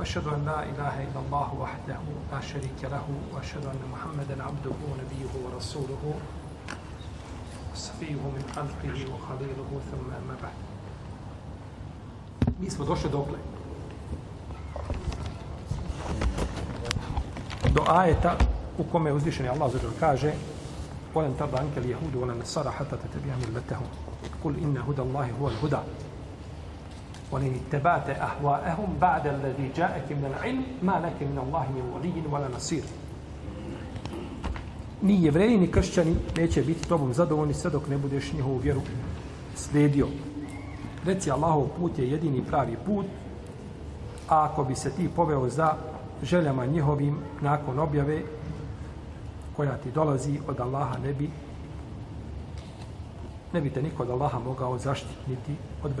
وأشهد أن لا إله إلا الله وحده لا شريك له وأشهد أن محمدا عبده ونبيه ورسوله وصفيه من خلقه وخليله ثم أما بعد. Mi smo došli dokle? do ajeta u kome uzvišeni Allah zađer kaže وَلَنْ تَرْضَ عَنْكَ الْيَهُودُ وَلَنْ نَصَرَ حَتَّى تَتَبِعَ مِلَّتَهُمْ قُلْ إِنَّ هُدَى اللَّهِ هُوَ الْهُدَى وَلَنْ اتَّبَعْتَ أَهْوَاءَهُمْ بَعْدَ الَّذِي جَاءَكَ مِنَ الْعِلْمِ مَا لَكَ مِنَ اللَّهِ مِنْ وَلِيٍّ وَلَا نَصِيرٍ Ni jevreji, ni kršćani neće biti tobom zadovoljni sve dok ne budeš njihovu vjeru slijedio. Reci Allahov put je jedini pravi put, a ako bi se ti poveo za željama njihovim nakon objave koja ti dolazi od Allaha ne bi ne bi te niko od Allaha mogao zaštititi od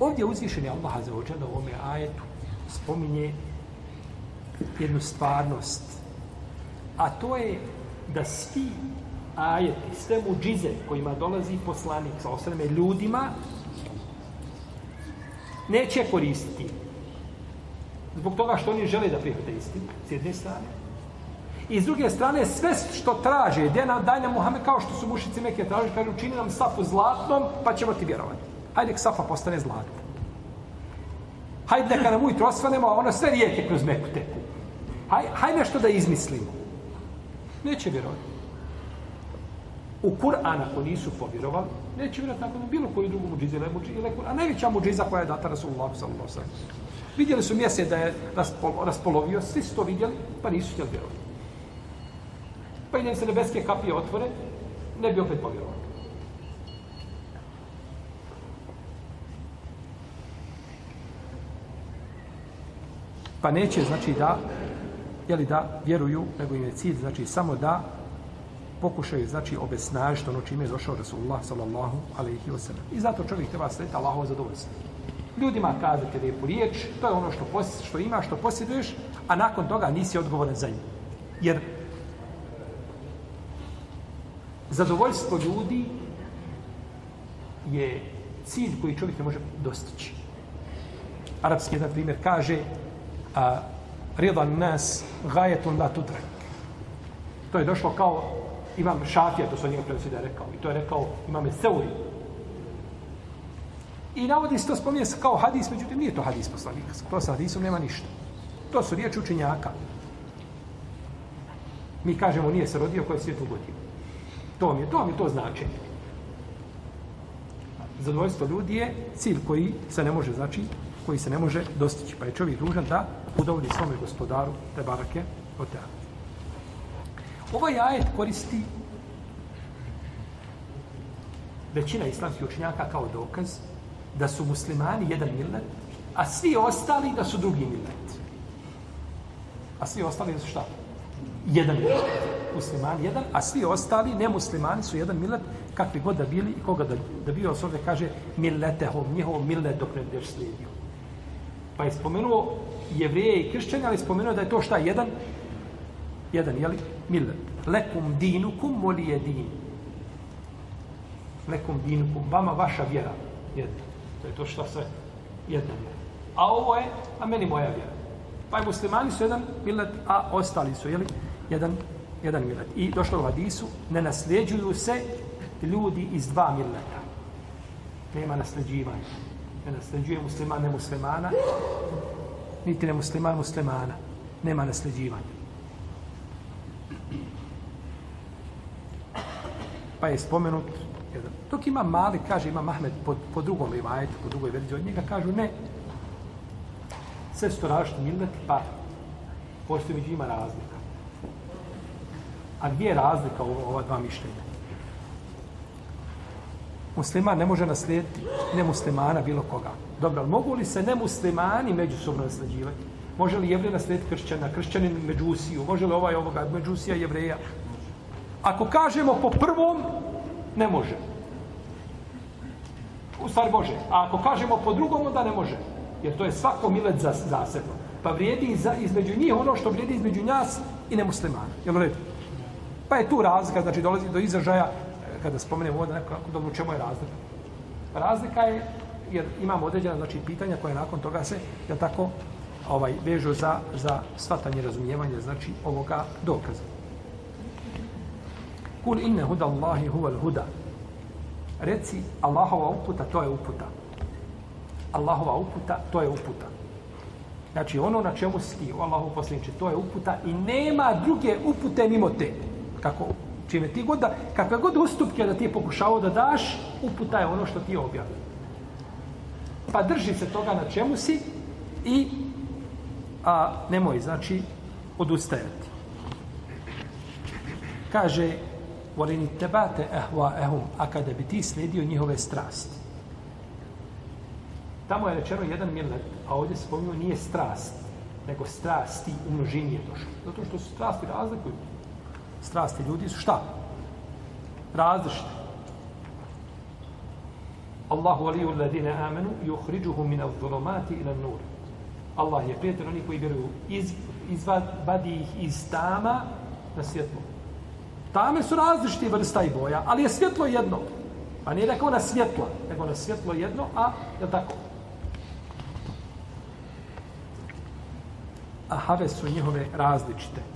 Ovdje uzvišeni Allah za ođele u ome ajetu spominje jednu stvarnost, a to je da svi ajeti, sve muđize kojima dolazi poslanik sa osreme ljudima, neće koristiti. Zbog toga što oni žele da prihvate istinu, s jedne strane. I s druge strane, sve što traže, gdje daj nam Muhammed, kao što su mušici neke tražili, kažu, učini nam safu zlatnom, pa ćemo ti vjerovati. Hajde, nek safa postane zlatna. Hajde, neka nam ujutro osvanemo, a ono sve rijeke kroz meku teku. Hajde, hajde nešto da izmislimo. Neće vjerovati. U Kur'an, ako nisu povjerovali, neće vjerovati nakon bilo koju drugu muđizu ili muđizu ili Kur'an. Najveća muđiza koja je data Rasulullah sallallahu sallam. Vidjeli su mjesec da je raspol, raspolovio, svi su to vidjeli, pa nisu htjeli vjerovati. Pa i se nebeske kapije otvore, ne bi opet povjerovali. Pa neće, znači, da, jeli da vjeruju, nego im je cilj, znači, samo da pokušaju, znači, obesnažiti ono čime je došao Rasulullah, sallallahu alaihi wa sallam. I zato čovjek treba sretiti Allahovo zadovoljstvo. Ljudima kazati lijepu riječ, to je ono što, pos, što ima, što posjeduješ, a nakon toga nisi odgovoran za nju. Jer zadovoljstvo ljudi je cilj koji čovjek ne može dostići. Arapski jedan primjer kaže a, ridan nas gajetun la tudrak. To je došlo kao imam šafija, to su njega prenosi da je rekao. I to je rekao imam Seuri. I navodi se to spominje se kao hadis, međutim nije to hadis poslanika. To sa hadisom nema ništa. To su riječi učenjaka. Mi kažemo nije se rodio koje je svijet ugodio. To mi je, to mi je to značenje. Zadovoljstvo ljudi je cilj koji se ne može, znači, koji se ne može dostići. Pa je čovjek dužan da udovolji svome gospodaru te barake od te. Ovaj ajet koristi većina islamskih učenjaka kao dokaz da su muslimani jedan millet, a svi ostali da su drugi millet. A svi ostali da su šta? Jedan millet. Muslimani jedan, a svi ostali nemuslimani su jedan millet, kakvi god da bili i koga da, da bio s ovdje kaže milletehom, njihov millet dok ne budeš slijedio. Pa je spomenuo jevrije i kršćane, ali spomenuo da je to šta? Jedan? Jedan, jeli? Millet. Lekum dinukum voli je din. Lekum dinukum. Vama vaša vjera. Jedna. To je to šta sve jedna vjera. A ovo je, a meni moja vjera. Pa i muslimani su jedan millet, a ostali su, jeli? Jedan, jedan millet. I došlo u hadisu, ne nasljeđuju se ljudi iz dva milleta. Nema nasljeđivanja. Ne nasljeđuje musliman, nemuslimana, niti nemusliman muslimana. Nema nasljeđivanja. Pa je spomenut jedan. Dok ima mali, kaže ima Mahmed po, po drugom rivajetu, po drugoj verziji od njega, kažu ne. Sve su to različiti milleti, pa postoji među ima razlika. A gdje je razlika u ova dva mišljenja? Musliman ne može naslijediti nemuslimana bilo koga. Dobro, ali mogu li se nemuslimani međusobno nasljeđivati? Može li jevrej naslijediti kršćana, kršćanin međusiju? Može li ovaj ovoga, međusija jevreja? Ako kažemo po prvom, ne može. U stvari može. A ako kažemo po drugom, onda ne može. Jer to je svako milet za, zasebno. Pa vrijedi za, između njih ono što vrijedi između nas i nemuslimana. Jel u redu? Pa je tu razlika, znači dolazi do izražaja, kada spomenemo ovdje neko, dobro, čemu je razlika? Razlika je, jer imamo određena znači, pitanja koje nakon toga se, je tako, ovaj, vežu za, za svatanje razumijevanje, znači, ovoga dokaza. Kul inne huda Allahi huval huda. Reci, Allahova uputa, to je uputa. Allahova uputa, to je uputa. Znači, ono na čemu si ti, Allahu posljedniče, to je uputa i nema druge upute mimo te. Kako, čime ti god da, kakve god ustupke da ti je pokušao da daš, uputa je ono što ti je objavio. Pa drži se toga na čemu si i a, nemoj, znači, odustajati. Kaže, volini tebate ehva ehum, a kada bi ti slijedio njihove strasti. Tamo je rečeno jedan millet, a ovdje se nije strast, nego strasti u množini je došlo. Zato što su strasti razlikuju. Strasti ljudi su šta? Različite. Allahu aliju ladine amenu i uhriđuhu min al zulomati ila nur. Allah je prijatelj onih koji vjeruju iz, izvadi ih iz tama na svjetlo. Tame su različite vrsta i boja, ali je svjetlo jedno. Pa nije rekao na svjetlo, nego na svjetlo jedno, a je tako? A have su njihove različite.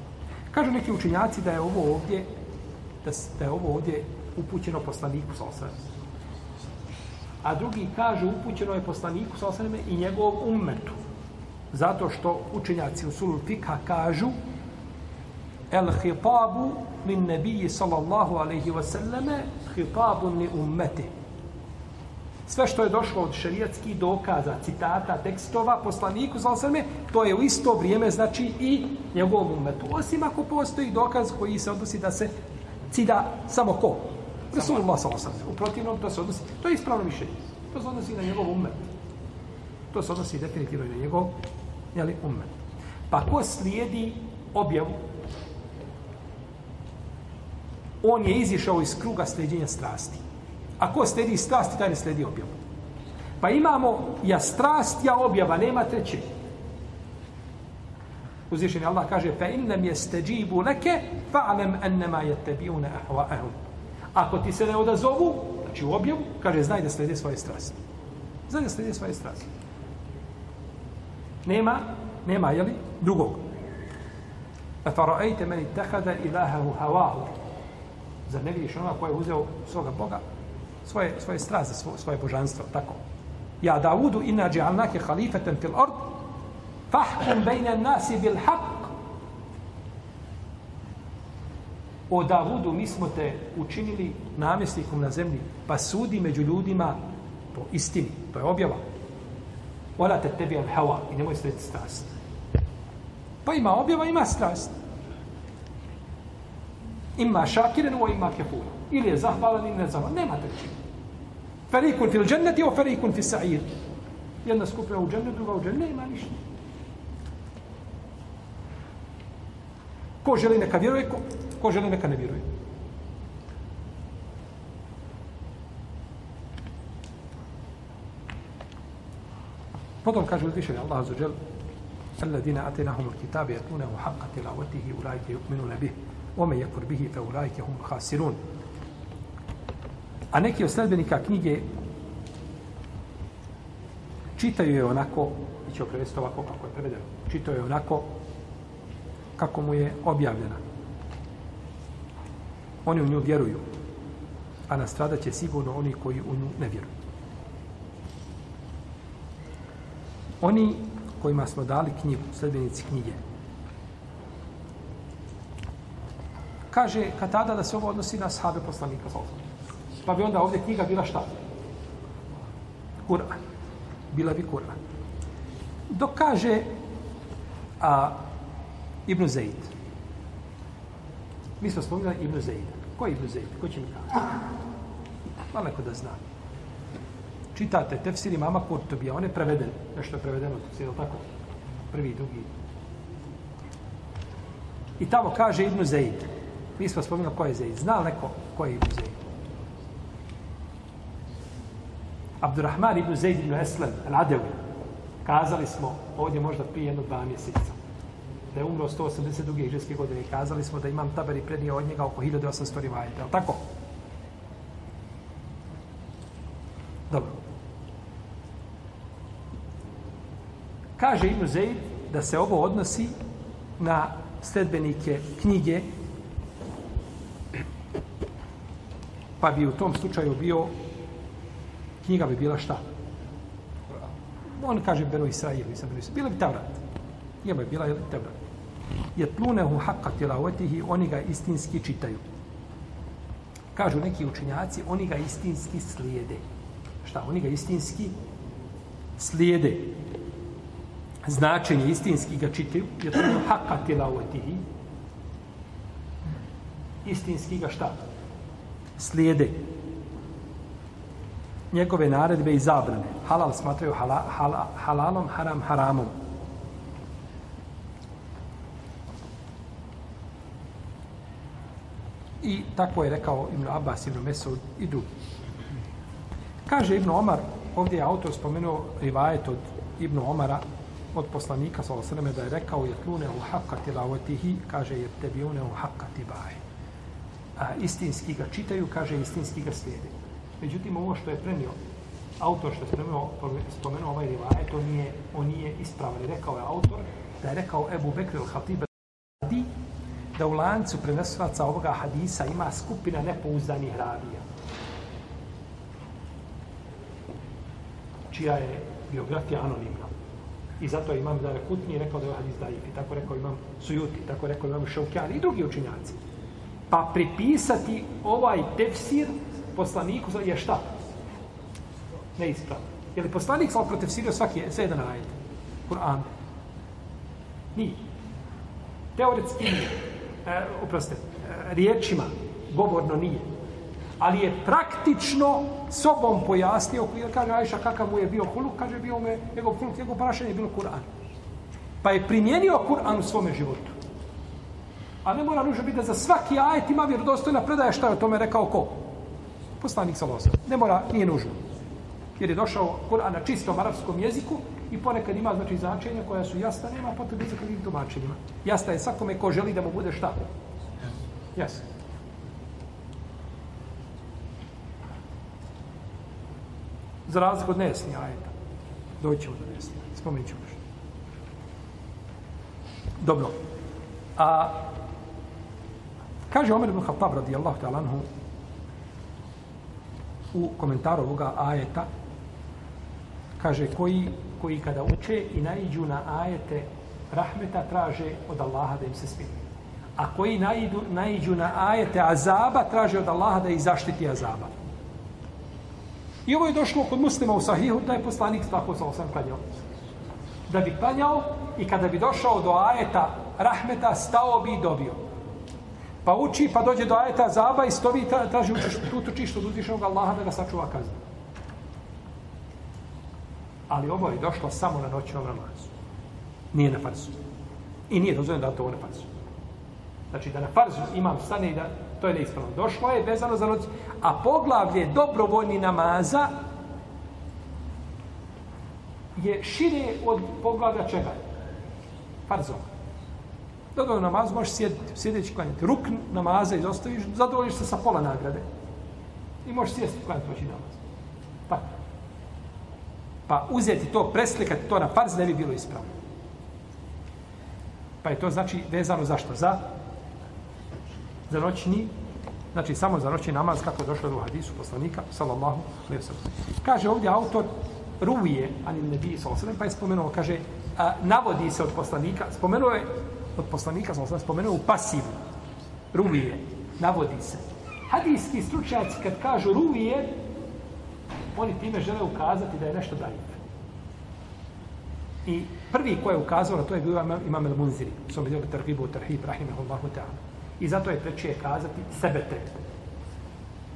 Kažu neki učinjaci da je ovo ovdje da, da je ovo ovdje upućeno poslaniku sa osvrame. A drugi kažu upućeno je poslaniku sa osvrame i njegovom ummetu. Zato što učenjaci u sulu Fikha kažu el hitabu min nebiji sallallahu alaihi wasallame hitabu ni ummeti. Sve što je došlo od šerijatskih dokaza, citata, tekstova, poslaniku sallallahu to je u isto vrijeme znači i njegovom umetu. Osim ako postoji dokaz koji se odnosi da se cida samo ko? Rasulullah sallallahu alaihi U protivnom to se odnosi, to je ispravno mišljenje. To se odnosi na njegov umet. To se odnosi definitivno na njegov jeli, umet. Pa ko slijedi objavu on je izišao iz kruga sljeđenja strasti. A ko sledi strasti, taj ne sledi objavu. Pa imamo ja strast, ja objava, nema treće. Uzvišen Allah kaže fa in lam yastajibu laka fa'lam annama yattabi'una ahwa'ahum. Ako ti se ne odazovu, znači u objavu, kaže znaj da sledi svoje strasti. Znaj da sledi svoje strasti. Nema, nema, jeli, drugog. A fara'ajte meni tehada ilahahu hawahu. Zar ne vidiš onoga koji je uzeo svoga Boga, svoje, svoje straze, svoje, svoje božanstvo, tako. Ja Davudu inna dži'alnake halifeten fil ord, fahkum bejne nasi bil haq. O Davudu, mi smo te učinili namjesnikom na zemlji, pa sudi među ljudima po istini. To je objava. Ola te tebi al hawa i nemoj srediti strast. Pa ima objava, ima strast ima šakiren o ima kefura. Ili je zahvalan ili ne zahvalan. Nema treći. Fil dženneti o ferikun fil sa'ir. Jedna skupina u džennetu, druga u džennetu, nema ništa. Ko želi neka vjeruje, ko, ko želi neka ne vjeruje. Potom kaže uzvišenje Allah za džel الذين آتيناهم الكتاب يتلونه حق تلاوته أولئك يؤمنون به kur bihi fe ulajke hum hasirun. A neki od sledbenika knjige čitaju je onako, i će prevesti ovako kako je prevedeno, čitaju je onako kako mu je objavljena. Oni u nju vjeruju, a nastradat će sigurno oni koji u nju ne vjeruju. Oni kojima smo dali knjigu, sledbenici knjige, kaže Katada da se ovo odnosi na sahabe poslanika. Pa bi onda ovdje knjiga bila šta? Kur'an. Bila bi Kur'an. Dok kaže a, Ibn Zaid. Mi smo spominjali Ibn Zaid. Ko je Ibn Zaid? Ko će mi kazati? Malo neko da zna. čitate tefsir imama Kurtobija, on je preveden, nešto je prevedeno, je li tako? Prvi, drugi. I tamo kaže Ibn Zaid. Mi smo spominjali ko je Zaid. Zna neko ko je Ibn Zaid? Abdurrahman ibn Zaid ibn Eslem, Radevi. Kazali smo ovdje možda prije jedno dva mjeseca da je umro 182. hiđarske godine. Kazali smo da imam taberi prednije od njega oko 1800 rivajeta. ali tako? Dobro. Kaže Ibn Zaid da se ovo odnosi na sledbenike knjige pa bi u tom slučaju bio knjiga bi bila šta? On kaže Beno Israil, nisam Beno Israil. Bila bi Tevrat. Njema je bila Tevrat. Je tlunehu haqqa tilavetihi, oni ga istinski čitaju. Kažu neki učinjaci, oni ga istinski slijede. Šta? Oni ga istinski slijede. Značenje istinski ga čitaju. Je tlunehu haqqa tilavetihi. Istinski ga šta? Slijede njegove naredbe i zabrane. Halal smatraju hala, hala, halalom, haram haramom. I tako je rekao Ibn Abbas, Ibn Mesud i drugi. Kaže Ibn Omar, ovdje je autor spomenuo rivajet od Ibn Omara, od poslanika, sa osreme da je rekao je tlune u hakati lavatihi, kaže je tebi une u hakati baje. A istinski ga čitaju, kaže istinski ga slijedi. Međutim, ovo što je prenio, autor što je spomenuo, spomenuo ovaj rivaje, to nije, on nije ispravan. Rekao je autor da je rekao Ebu Bekr al-Hatib da u lancu prenosilaca ovoga hadisa ima skupina nepouzdanih ravija. Čija je biografija anonimna. I zato imam da je Kutni rekao da je ovaj hadis daif. I tako rekao imam Sujuti, tako rekao imam Šaukjani i drugi učinjaci. Pa pripisati ovaj tefsir poslaniku je šta? Neispravno. Je li poslanik sam protiv Siriju svaki sve jedan ajet? Kur'an. Nije. Teoretski nije. E, uproste, e, riječima, govorno nije. Ali je praktično sobom pojasnio, kaže Ajša kakav mu je bio huluk, kaže bio me, njegov huluk, njegov ponašanje je bilo Kur'an. Pa je primjenio Kur'an u svome životu. A ne mora nužno biti da za svaki ajet ima vjerodostojna predaja šta je o tome rekao ko? Poslanik sa losa. Ne mora, nije nužno. Jer je došao Kur'an na čistom arapskom jeziku i ponekad ima znači značenja koja su jasna, nema potrebe za kakvim tumačenjima. Jasna je svakome ko želi da mu bude šta. Jasno. Za razliku od nesni ajeta. Doćemo do nesni. Spomenut ćemo što. Dobro. A, kaže Omer ibn Khattab radijallahu ta'ala anhu, u komentaru ovoga ajeta kaže koji, koji kada uče i naiđu na ajete rahmeta traže od Allaha da im se smiluje. A koji naiđu, naiđu na ajete azaba traže od Allaha da ih zaštiti azaba. I ovo je došlo kod muslima u sahihu da je poslanik tako sa osam klanjao. Da bi klanjao i kada bi došao do ajeta rahmeta stao bi i dobio. Pa uči, pa dođe do ajeta zaba i stovi tra, traži učiš, tu tučiš od uzvišenog Allaha da ga sačuva kazna. Ali ovo je došlo samo na noćnom namazu. Nije na farzu. I nije dozvoljeno da to ovo na farzu. Znači da na farzu imam stane i da to je neispravno. Došlo je vezano za noć. A poglavlje dobrovoljni namaza je šire od poglavlja čega? Farzova. Dobro namaz možeš sjediti, sjedeći klanjati. Ruk namaza izostaviš, zadovoljiš se sa pola nagrade. I možeš sjesti klanjati noći namaz. Pa. Pa uzeti to, preslikati to na farz, ne bi bilo ispravno. Pa je to znači vezano za što? Za? Za noćni Znači, samo za noćni namaz, kako je došlo u hadisu poslanika, sallallahu alaihi wa Kaže ovdje autor, ruvije, ali ne bi sallallahu pa je spomenuo, kaže, a, navodi se od poslanika, spomenuo je od poslanika, sam sam spomenuo, u pasivu. Ruvije, navodi se. Hadijski stručnjaci kad kažu ruvije, oni time žele ukazati da je nešto dajiv. I prvi ko je ukazao na to je bio Imam El Munziri, sam vidio Tarhibu Tarhib, Rahimahullahu ta'ala. I zato je preče kazati sebe te.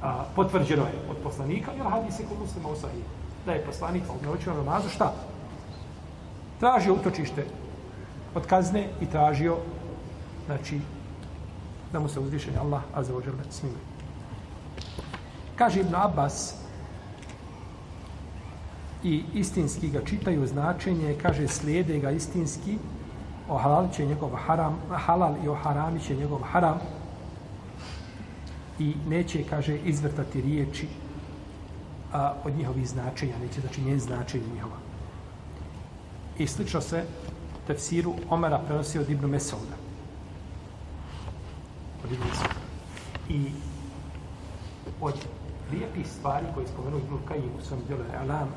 A, potvrđeno je od poslanika, jer hadis je kod muslima u sahiju. da je poslanik pa u noćnom namazu šta? Tražio utočište od kazne i tražio znači da mu se uzvišenje Allah azza wa jalla smiluje. Kaže Ibn Abbas i istinski ga čitaju značenje, kaže slijede ga istinski, o halal će njegov haram, halal i o će njegov haram i neće, kaže, izvrtati riječi a, od njihovih značenja, neće znači njen značenje njihova. I slično se tefsiru Omara prenosi od Ibnu Mesauda. Od Ibnu Mesauda. I od lijepih stvari koje je spomenuo Ibnu Kajim u svom djelu Alam,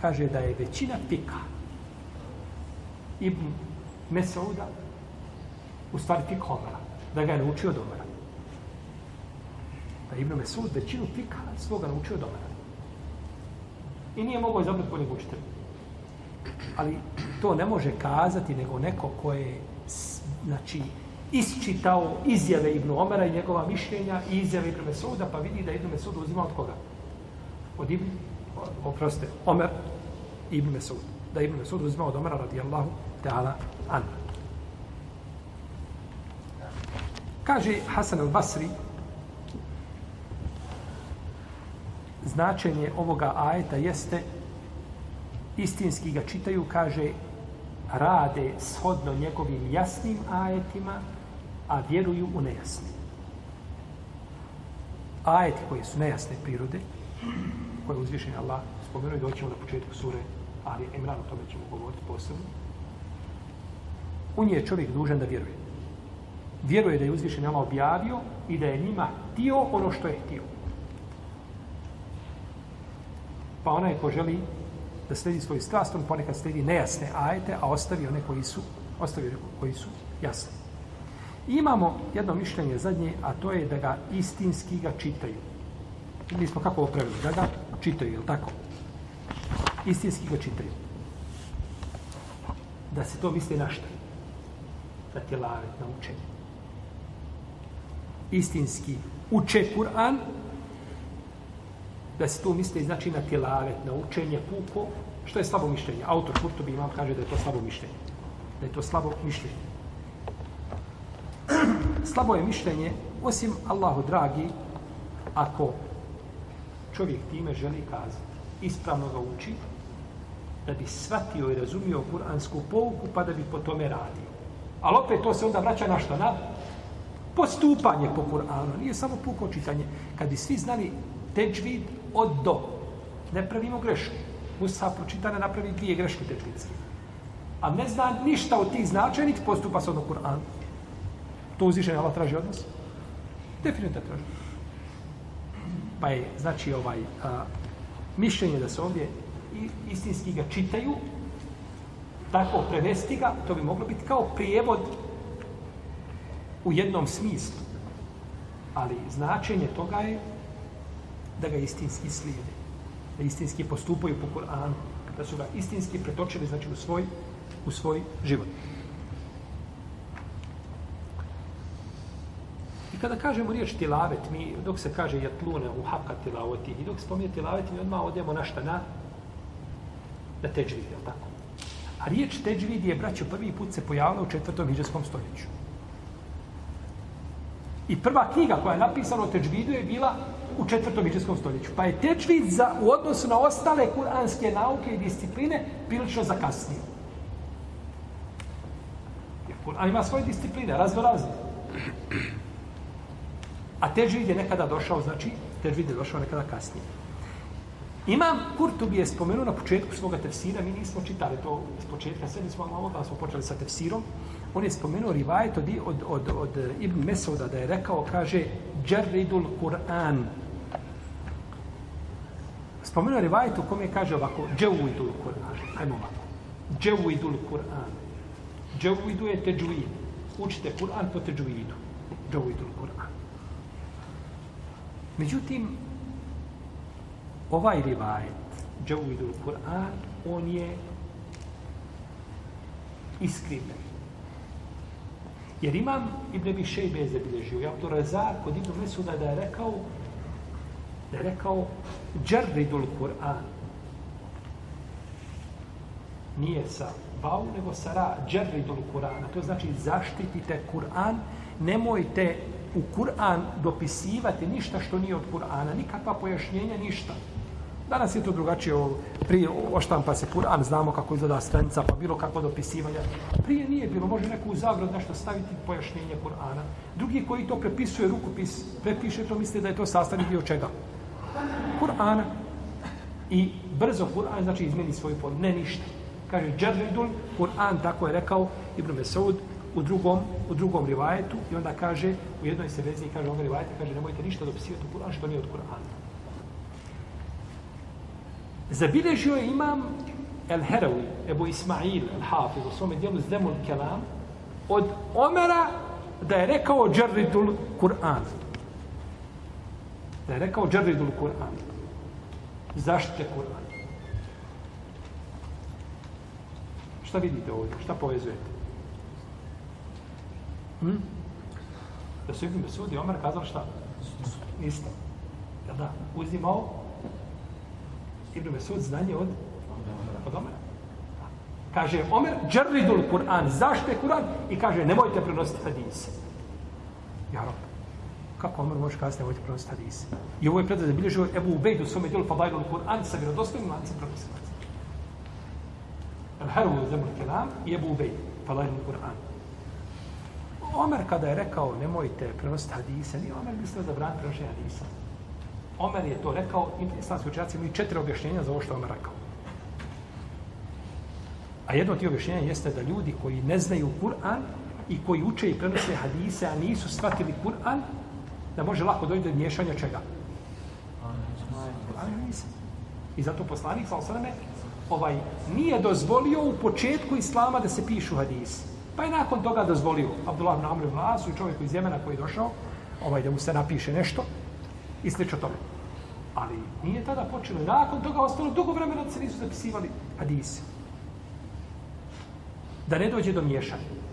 kaže da je većina fika Ibn Mesauda u stvari pik Omara, da ga je naučio od Omara. Da je Ibn Mesaud većinu fika svoga naučio od Omara. I nije mogao izabrati boljeg učitelja. Ali to ne može kazati nego neko ko je znači, isčitao izjave Ibn Omara i njegova mišljenja i izjave Ibn Mesuda, pa vidi da Ibnu Mesud uzima od koga? Od Ibnu, oproste, Omer i Ibn Mesud. Da Ibn Mesud uzima od Omara radijallahu ta'ala an. Kaže Hasan al-Basri, značenje ovoga ajeta jeste istinski ga čitaju, kaže rade shodno njegovim jasnim ajetima, a vjeruju u nejasnim. Ajeti koje su nejasne prirode, koje je uzvišen Allah spomenuo i doćemo na početku sure, ali Imran o tome ćemo govoriti posebno. U nje je čovjek dužan da vjeruje. Vjeruje da je uzvišen Allah objavio i da je njima htio ono što je htio. Pa onaj ko želi da sledi svoju strast, on ponekad sledi nejasne ajete, a ostavi one koji su, ostavi one koji su jasni. I imamo jedno mišljenje zadnje, a to je da ga istinski ga čitaju. Mi smo kako opravili? Da ga čitaju, je tako? Istinski ga čitaju. Da se to misli na šta? Na tjelavet, na učenje. Istinski uče Kur'an, da se tu misli znači na tilavet, na učenje puko, što je slabo mišljenje. Autor Kurtobi imam kaže da je to slabo mišljenje. Da je to slabo mišljenje. slabo je mišljenje, osim Allahu dragi, ako čovjek time želi kazati, ispravno ga uči, da bi shvatio i razumio kuransku pouku, pa da bi po tome radio. Ali opet to se onda vraća na što? Na postupanje po Kur'anu. Nije samo puko čitanje. Kad bi svi znali teđvid od do, ne pravimo grešku. Musa pročita ne napravi dvije greške teđvidske. A ne zna ništa od tih značajnih, postupa se od Kur'an. To uzvišenje Allah traži od nas? Definitivno traži. Pa je, znači, ovaj, a, mišljenje da se ovdje istinski ga čitaju, tako prevesti ga, to bi moglo biti kao prijevod u jednom smislu. Ali značenje toga je da ga istinski slijede. Da istinski postupaju po Kur'anu. Da su ga istinski pretočili, znači, u svoj, u svoj život. I kada kažemo riječ tilavet, mi, dok se kaže jatlune u haka tilavoti, i dok spominje tilavet, mi odmah odemo na šta na? Na teđvid, je tako? A riječ teđvid je, braćo, prvi put se pojavila u četvrtom hiđarskom stoljeću. I prva knjiga koja je napisana o teđvidu je bila u četvrtom hiđarskom stoljeću. Pa je tečvid za, u odnosu na ostale kuranske nauke i discipline prilično zakasnio. Jer Kur'an ima svoje discipline, razno razne. A teđvid je nekada došao, znači, teđvid je došao nekada kasnije. Imam Kurtubi je spomenuo na početku svoga tefsira, mi nismo čitali to s početka, sve nismo malo, da smo počeli sa tefsirom. On je spomenuo rivajet od, od, od, od Ibn Mesauda da je rekao, kaže, Džerridul Kur'an. Spomenuo rivajet u kome kaže ovako, Dževuidul Kur'an. Hajmo ovako. Dževuidul Kur'an. Dževuidu je teđuid. Učite Kur'an po teđuidu. Dževuidul Kur'an. Međutim, ovaj rivajet, Džavuidul Kur'an, on je iskrivljen. Jer imam Ibn Abi Šejbe je zabilježio, ja to razar kod Ibn Mesuda da je rekao, da je rekao džerridul Kur'an, nije sa vau, nego sa ra, džerridul Kur'ana. To znači zaštitite Kur'an, nemojte u Kur'an dopisivati ništa što nije od Kur'ana, nikakva pojašnjenja, ništa. Danas je to drugačije, prije oštampa se Kur'an, znamo kako izgleda stranica, pa bilo kako dopisivanja. Prije nije bilo, može neku zagrad nešto staviti pojašnjenje Kur'ana. Drugi koji to prepisuje rukopis, prepiše to, misle da je to sastavni dio čega? Kur'ana. I brzo Kur'an znači izmeni svoju formu, ne ništa. Kaže Džerridul, Kur'an, tako je rekao Ibn Mesaud, u drugom, u drugom rivajetu i onda kaže, u jednoj se verziji kaže ovom rivajetu, kaže nemojte ništa dopisivati u Kur'an što nije od Kur'ana. Zabilježio je imam El Herawi, Ebu Ismail El Hafiz, u svome dijelu Zemul Kelam, od Omera da je rekao Džerridul Kur'an. Da je rekao Džerridul Kur'an. Zaštite Kur'an. Šta vidite ovdje? Šta povezujete? Hm? Da su Ibn Besud i Omer kazali šta? Isto. Jel da? Uzimao Ibn Besud znanje od, od Omera. Kaže, Omer, džerridul Kur'an, zašto je Kur'an? I kaže, nemojte prenositi hadise. Ja rob, kako Omer može kazati, nemojte prenositi hadise? I ovo je predaj da bilježio Ebu Ubejdu, svome dijelu Fadajlul Kur'an, sa vjerodostojnim lancem prenositi hadise. Al-Haru zemlju kelam i Ebu Ubejdu, Fadajlul Kur'an. Omer kada je rekao nemojte prenositi hadise, nije Omer mislio da bran prenošenje hadisa. Omer je to rekao, islamski učenjaci imaju četiri objašnjenja za ovo što Omer rekao. A jedno od tih objašnjenja jeste da ljudi koji ne znaju Kur'an i koji uče i prenose hadise, a nisu shvatili Kur'an, da može lako dojde do miješanja čega? I zato poslanik, sa osaname, ovaj, nije dozvolio u početku Islama da se pišu hadisi. Pa je nakon toga dozvolio Abdullah ibn Amr ibn Asu i čovjeku iz Jemena koji je došao, ovaj, da mu se napiše nešto i slično tome. Ali nije tada počelo. Nakon toga ostalo dugo vremena da se nisu zapisivali hadisi. Da ne dođe do miješanja.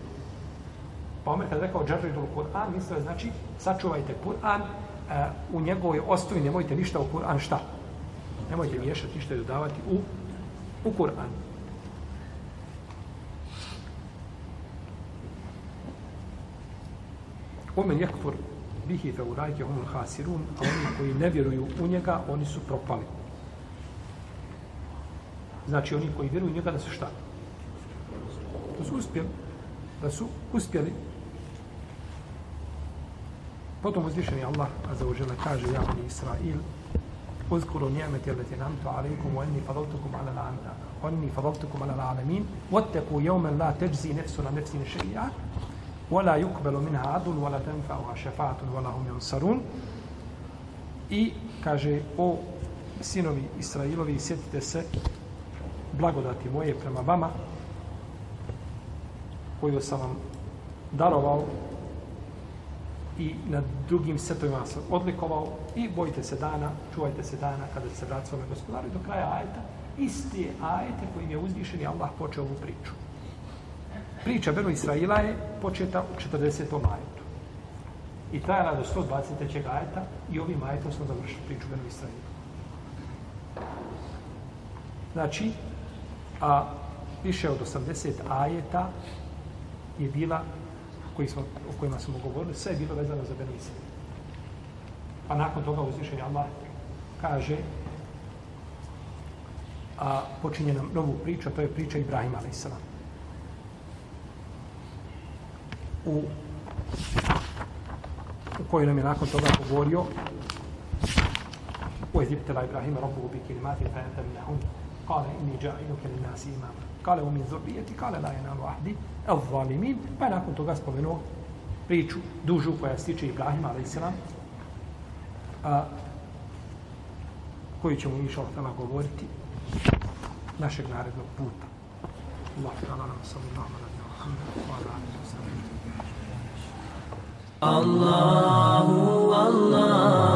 Pa Omer kada rekao Džarridul Kur'an, mislio je znači sačuvajte Kur'an uh, u njegovoj osnovi, nemojte ništa u Kur'an šta? Nemojte miješati ništa i dodavati u, u Kur'an. Omen jekfur bihi fe urajke humul hasirun, a oni koji ne vjeruju u njega, oni su propali. Znači, oni koji vjeruju u njega da su šta? Da su uspjeli. Da su uspjeli. Potom uzvišeni Allah, a za uđele, kaže, ja mi Israil, uzkuru nijemeti alati namtu alaikum, wa inni fadaltukum ala la'amta, wa inni fadaltukum ala la'alamin, wattaku jevmen la teđzi nefsu na nefsi nešeija, ولا يقبل منها عدل ولا تنفعها شفاعة ولا هم ينصرون i kaže o sinovi Israilovi sjetite se blagodati moje prema vama koju sam vam darovao i na drugim setovima se odlikovao i bojite se dana, čuvajte se dana kada se vrati svome gospodaru do kraja ajeta isti ajete kojim je uzvišen Allah počeo ovu priču priča Benu Israila je početa u 40. ajetu. I trajala do 123. ajeta i ovim ajetom smo završili priču Benu Israila. Znači, a više od 80 ajeta je bila koji smo, o kojima smo govorili, sve je bilo vezano za Benu Pa nakon toga uzvišenje Allah kaže a počinje nam novu priču, a to je priča Ibrahima a.s u, u kojoj nam je nakon toga govorio u Ezibtela Ibrahima Rabbu bi kilimati fa enta minahum kale inni ja'iluke li nasi imama kale u min zurbijeti kale la jenalu ahdi el zalimin pa je nakon toga spomenuo priču dužu koja se tiče Ibrahima ali a.s. A, koju ćemo inša Allah govoriti našeg narednog puta. Allah ta'ala nam sallallahu alaihi wa sallam wa alaihi wa sallam Allahu Allahu.